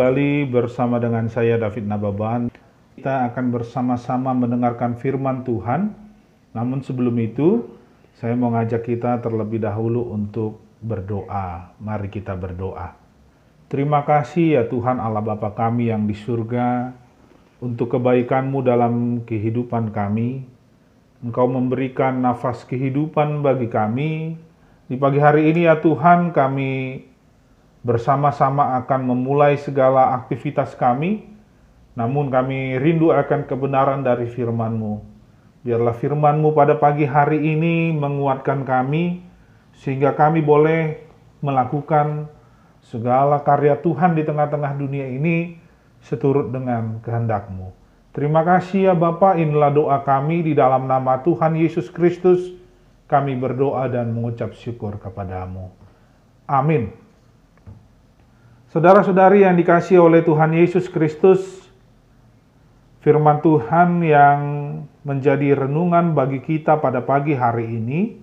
kembali bersama dengan saya David Nababan. Kita akan bersama-sama mendengarkan firman Tuhan. Namun sebelum itu, saya mau ngajak kita terlebih dahulu untuk berdoa. Mari kita berdoa. Terima kasih ya Tuhan Allah Bapa kami yang di surga untuk kebaikan-Mu dalam kehidupan kami. Engkau memberikan nafas kehidupan bagi kami. Di pagi hari ini ya Tuhan kami bersama-sama akan memulai segala aktivitas kami, namun kami rindu akan kebenaran dari firman-Mu. Biarlah firman-Mu pada pagi hari ini menguatkan kami, sehingga kami boleh melakukan segala karya Tuhan di tengah-tengah dunia ini seturut dengan kehendak-Mu. Terima kasih ya Bapa, inilah doa kami di dalam nama Tuhan Yesus Kristus. Kami berdoa dan mengucap syukur kepadamu. Amin. Saudara-saudari yang dikasih oleh Tuhan Yesus Kristus, firman Tuhan yang menjadi renungan bagi kita pada pagi hari ini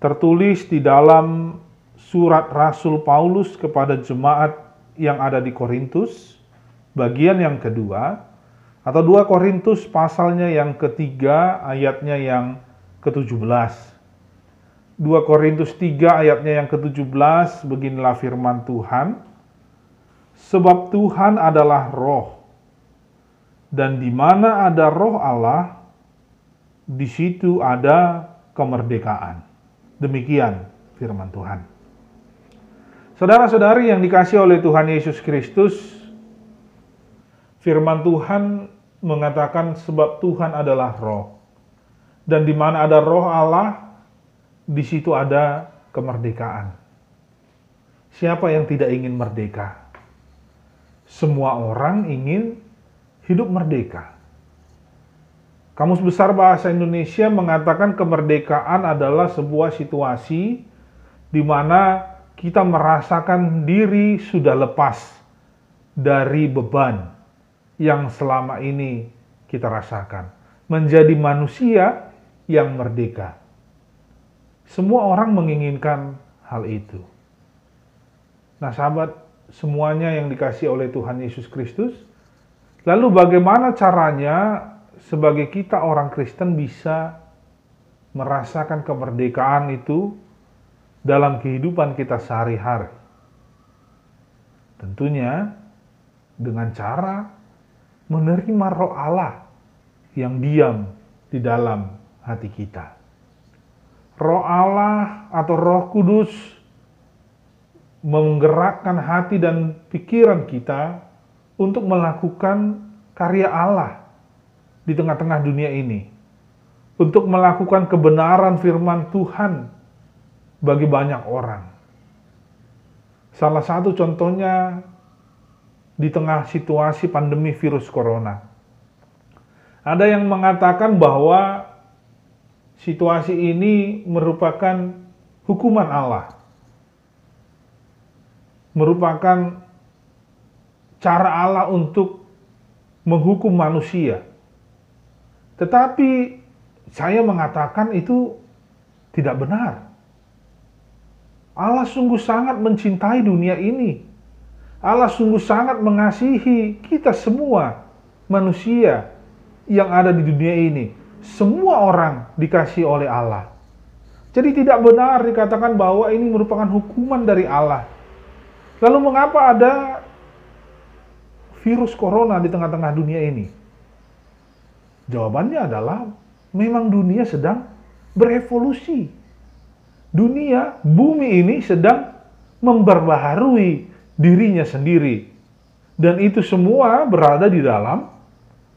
tertulis di dalam surat Rasul Paulus kepada jemaat yang ada di Korintus, bagian yang kedua, atau 2 Korintus pasalnya yang ketiga, ayatnya yang ke-17. 2 Korintus 3 ayatnya yang ke-17, beginilah firman Tuhan. Sebab Tuhan adalah roh. Dan di mana ada roh Allah, di situ ada kemerdekaan. Demikian firman Tuhan. Saudara-saudari yang dikasih oleh Tuhan Yesus Kristus, firman Tuhan mengatakan sebab Tuhan adalah roh. Dan di mana ada roh Allah, di situ ada kemerdekaan. Siapa yang tidak ingin merdeka? Semua orang ingin hidup merdeka. Kamus Besar Bahasa Indonesia mengatakan kemerdekaan adalah sebuah situasi di mana kita merasakan diri sudah lepas dari beban yang selama ini kita rasakan. Menjadi manusia yang merdeka. Semua orang menginginkan hal itu. Nah sahabat, semuanya yang dikasih oleh Tuhan Yesus Kristus. Lalu bagaimana caranya sebagai kita orang Kristen bisa merasakan kemerdekaan itu dalam kehidupan kita sehari-hari? Tentunya dengan cara menerima roh Allah yang diam di dalam hati kita. Roh Allah atau roh kudus menggerakkan hati dan pikiran kita untuk melakukan karya Allah di tengah-tengah dunia ini. Untuk melakukan kebenaran firman Tuhan bagi banyak orang. Salah satu contohnya di tengah situasi pandemi virus corona. Ada yang mengatakan bahwa situasi ini merupakan hukuman Allah merupakan cara Allah untuk menghukum manusia. Tetapi saya mengatakan itu tidak benar. Allah sungguh sangat mencintai dunia ini. Allah sungguh sangat mengasihi kita semua manusia yang ada di dunia ini. Semua orang dikasih oleh Allah. Jadi tidak benar dikatakan bahwa ini merupakan hukuman dari Allah. Lalu mengapa ada virus corona di tengah-tengah dunia ini? Jawabannya adalah memang dunia sedang berevolusi. Dunia, bumi ini sedang memperbaharui dirinya sendiri. Dan itu semua berada di dalam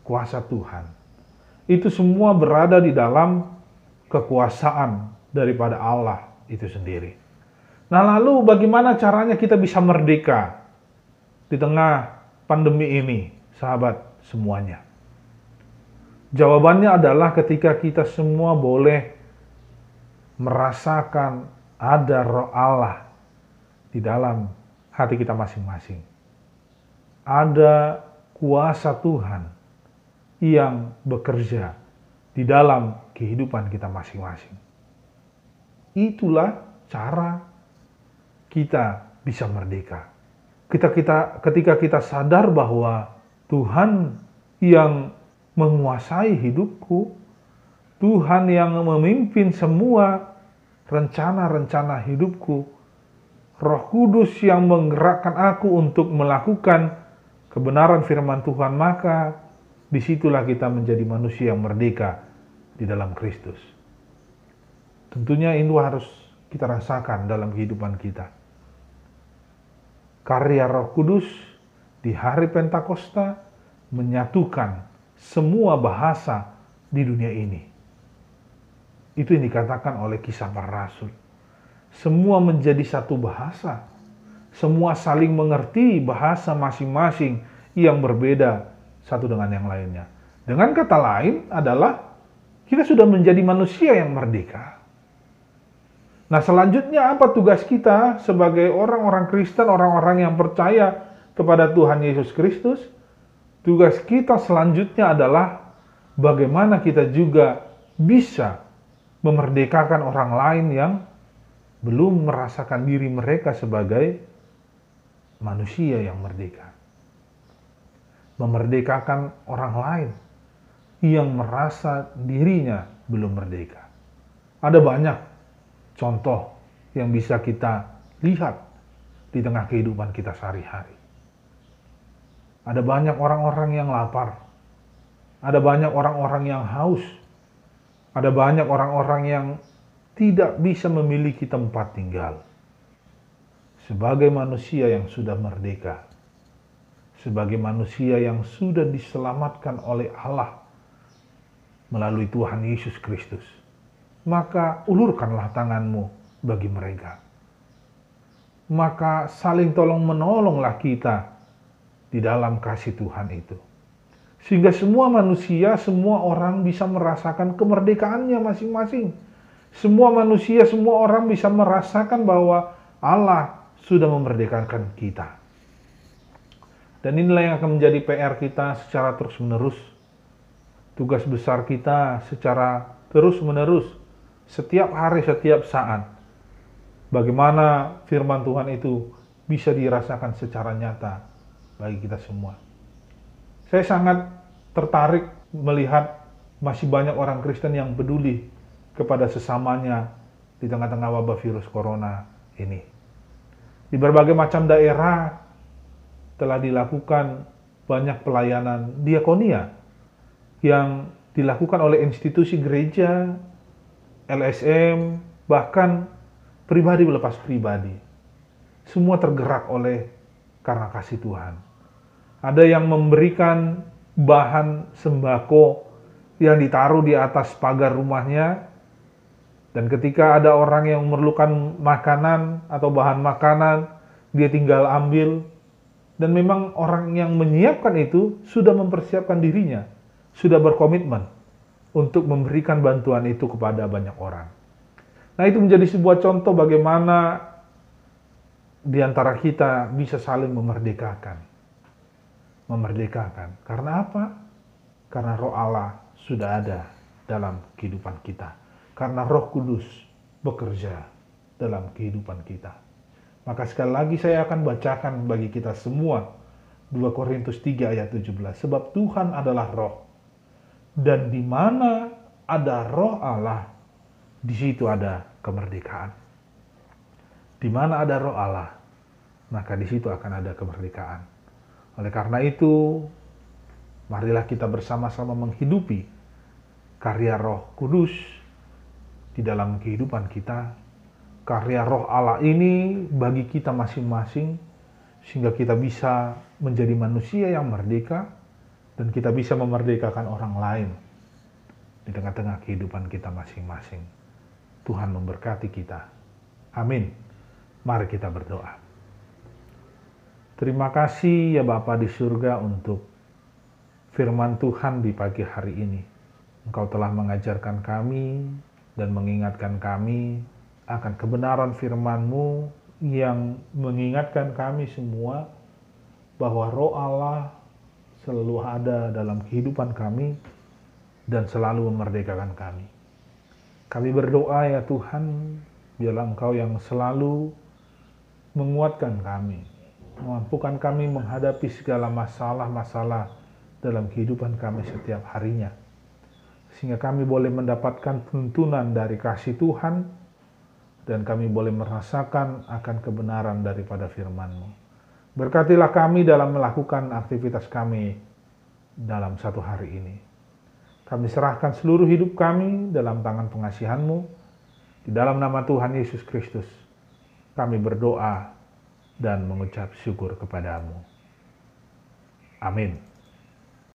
kuasa Tuhan. Itu semua berada di dalam kekuasaan daripada Allah itu sendiri. Nah, lalu bagaimana caranya kita bisa merdeka di tengah pandemi ini, sahabat semuanya? Jawabannya adalah ketika kita semua boleh merasakan ada roh Allah di dalam hati kita masing-masing. Ada kuasa Tuhan yang bekerja di dalam kehidupan kita masing-masing. Itulah cara kita bisa merdeka. kita kita ketika kita sadar bahwa Tuhan yang menguasai hidupku, Tuhan yang memimpin semua rencana-rencana hidupku, Roh Kudus yang menggerakkan aku untuk melakukan kebenaran firman Tuhan, maka di situlah kita menjadi manusia yang merdeka di dalam Kristus. Tentunya itu harus kita rasakan dalam kehidupan kita. Karya Roh Kudus di hari Pentakosta menyatukan semua bahasa di dunia ini. Itu yang dikatakan oleh kisah para rasul. Semua menjadi satu bahasa. Semua saling mengerti bahasa masing-masing yang berbeda satu dengan yang lainnya. Dengan kata lain adalah kita sudah menjadi manusia yang merdeka. Nah selanjutnya apa tugas kita sebagai orang-orang Kristen, orang-orang yang percaya kepada Tuhan Yesus Kristus? Tugas kita selanjutnya adalah bagaimana kita juga bisa memerdekakan orang lain yang belum merasakan diri mereka sebagai manusia yang merdeka. Memerdekakan orang lain yang merasa dirinya belum merdeka. Ada banyak contoh yang bisa kita lihat di tengah kehidupan kita sehari-hari. Ada banyak orang-orang yang lapar. Ada banyak orang-orang yang haus. Ada banyak orang-orang yang tidak bisa memiliki tempat tinggal. Sebagai manusia yang sudah merdeka, sebagai manusia yang sudah diselamatkan oleh Allah melalui Tuhan Yesus Kristus, maka ulurkanlah tanganmu bagi mereka. Maka saling tolong menolonglah kita di dalam kasih Tuhan itu. Sehingga semua manusia, semua orang bisa merasakan kemerdekaannya masing-masing. Semua manusia, semua orang bisa merasakan bahwa Allah sudah memerdekakan kita. Dan inilah yang akan menjadi PR kita secara terus-menerus. Tugas besar kita secara terus-menerus, setiap hari, setiap saat. Bagaimana firman Tuhan itu bisa dirasakan secara nyata bagi kita semua. Saya sangat tertarik melihat masih banyak orang Kristen yang peduli kepada sesamanya di tengah-tengah wabah virus corona ini. Di berbagai macam daerah telah dilakukan banyak pelayanan diakonia yang dilakukan oleh institusi gereja, LSM, bahkan pribadi melepas pribadi. Semua tergerak oleh karena kasih Tuhan. Ada yang memberikan bahan sembako yang ditaruh di atas pagar rumahnya, dan ketika ada orang yang memerlukan makanan atau bahan makanan, dia tinggal ambil. Dan memang orang yang menyiapkan itu sudah mempersiapkan dirinya, sudah berkomitmen untuk memberikan bantuan itu kepada banyak orang. Nah, itu menjadi sebuah contoh bagaimana di antara kita bisa saling memerdekakan memerdekakan. Karena apa? Karena roh Allah sudah ada dalam kehidupan kita. Karena roh kudus bekerja dalam kehidupan kita. Maka sekali lagi saya akan bacakan bagi kita semua 2 Korintus 3 ayat 17. Sebab Tuhan adalah roh. Dan di mana ada roh Allah, di situ ada kemerdekaan. Di mana ada roh Allah, maka di situ akan ada kemerdekaan. Oleh karena itu, marilah kita bersama-sama menghidupi karya Roh Kudus di dalam kehidupan kita. Karya Roh Allah ini bagi kita masing-masing, sehingga kita bisa menjadi manusia yang merdeka dan kita bisa memerdekakan orang lain di tengah-tengah kehidupan kita masing-masing. Tuhan memberkati kita. Amin. Mari kita berdoa. Terima kasih ya Bapa di surga untuk firman Tuhan di pagi hari ini. Engkau telah mengajarkan kami dan mengingatkan kami akan kebenaran firman-Mu yang mengingatkan kami semua bahwa roh Allah selalu ada dalam kehidupan kami dan selalu memerdekakan kami. Kami berdoa ya Tuhan, biarlah Engkau yang selalu menguatkan kami, Mampukan kami menghadapi segala masalah-masalah dalam kehidupan kami setiap harinya. Sehingga kami boleh mendapatkan tuntunan dari kasih Tuhan dan kami boleh merasakan akan kebenaran daripada firman-Mu. Berkatilah kami dalam melakukan aktivitas kami dalam satu hari ini. Kami serahkan seluruh hidup kami dalam tangan pengasihan-Mu. Di dalam nama Tuhan Yesus Kristus, kami berdoa dan mengucap syukur kepadamu. Amin.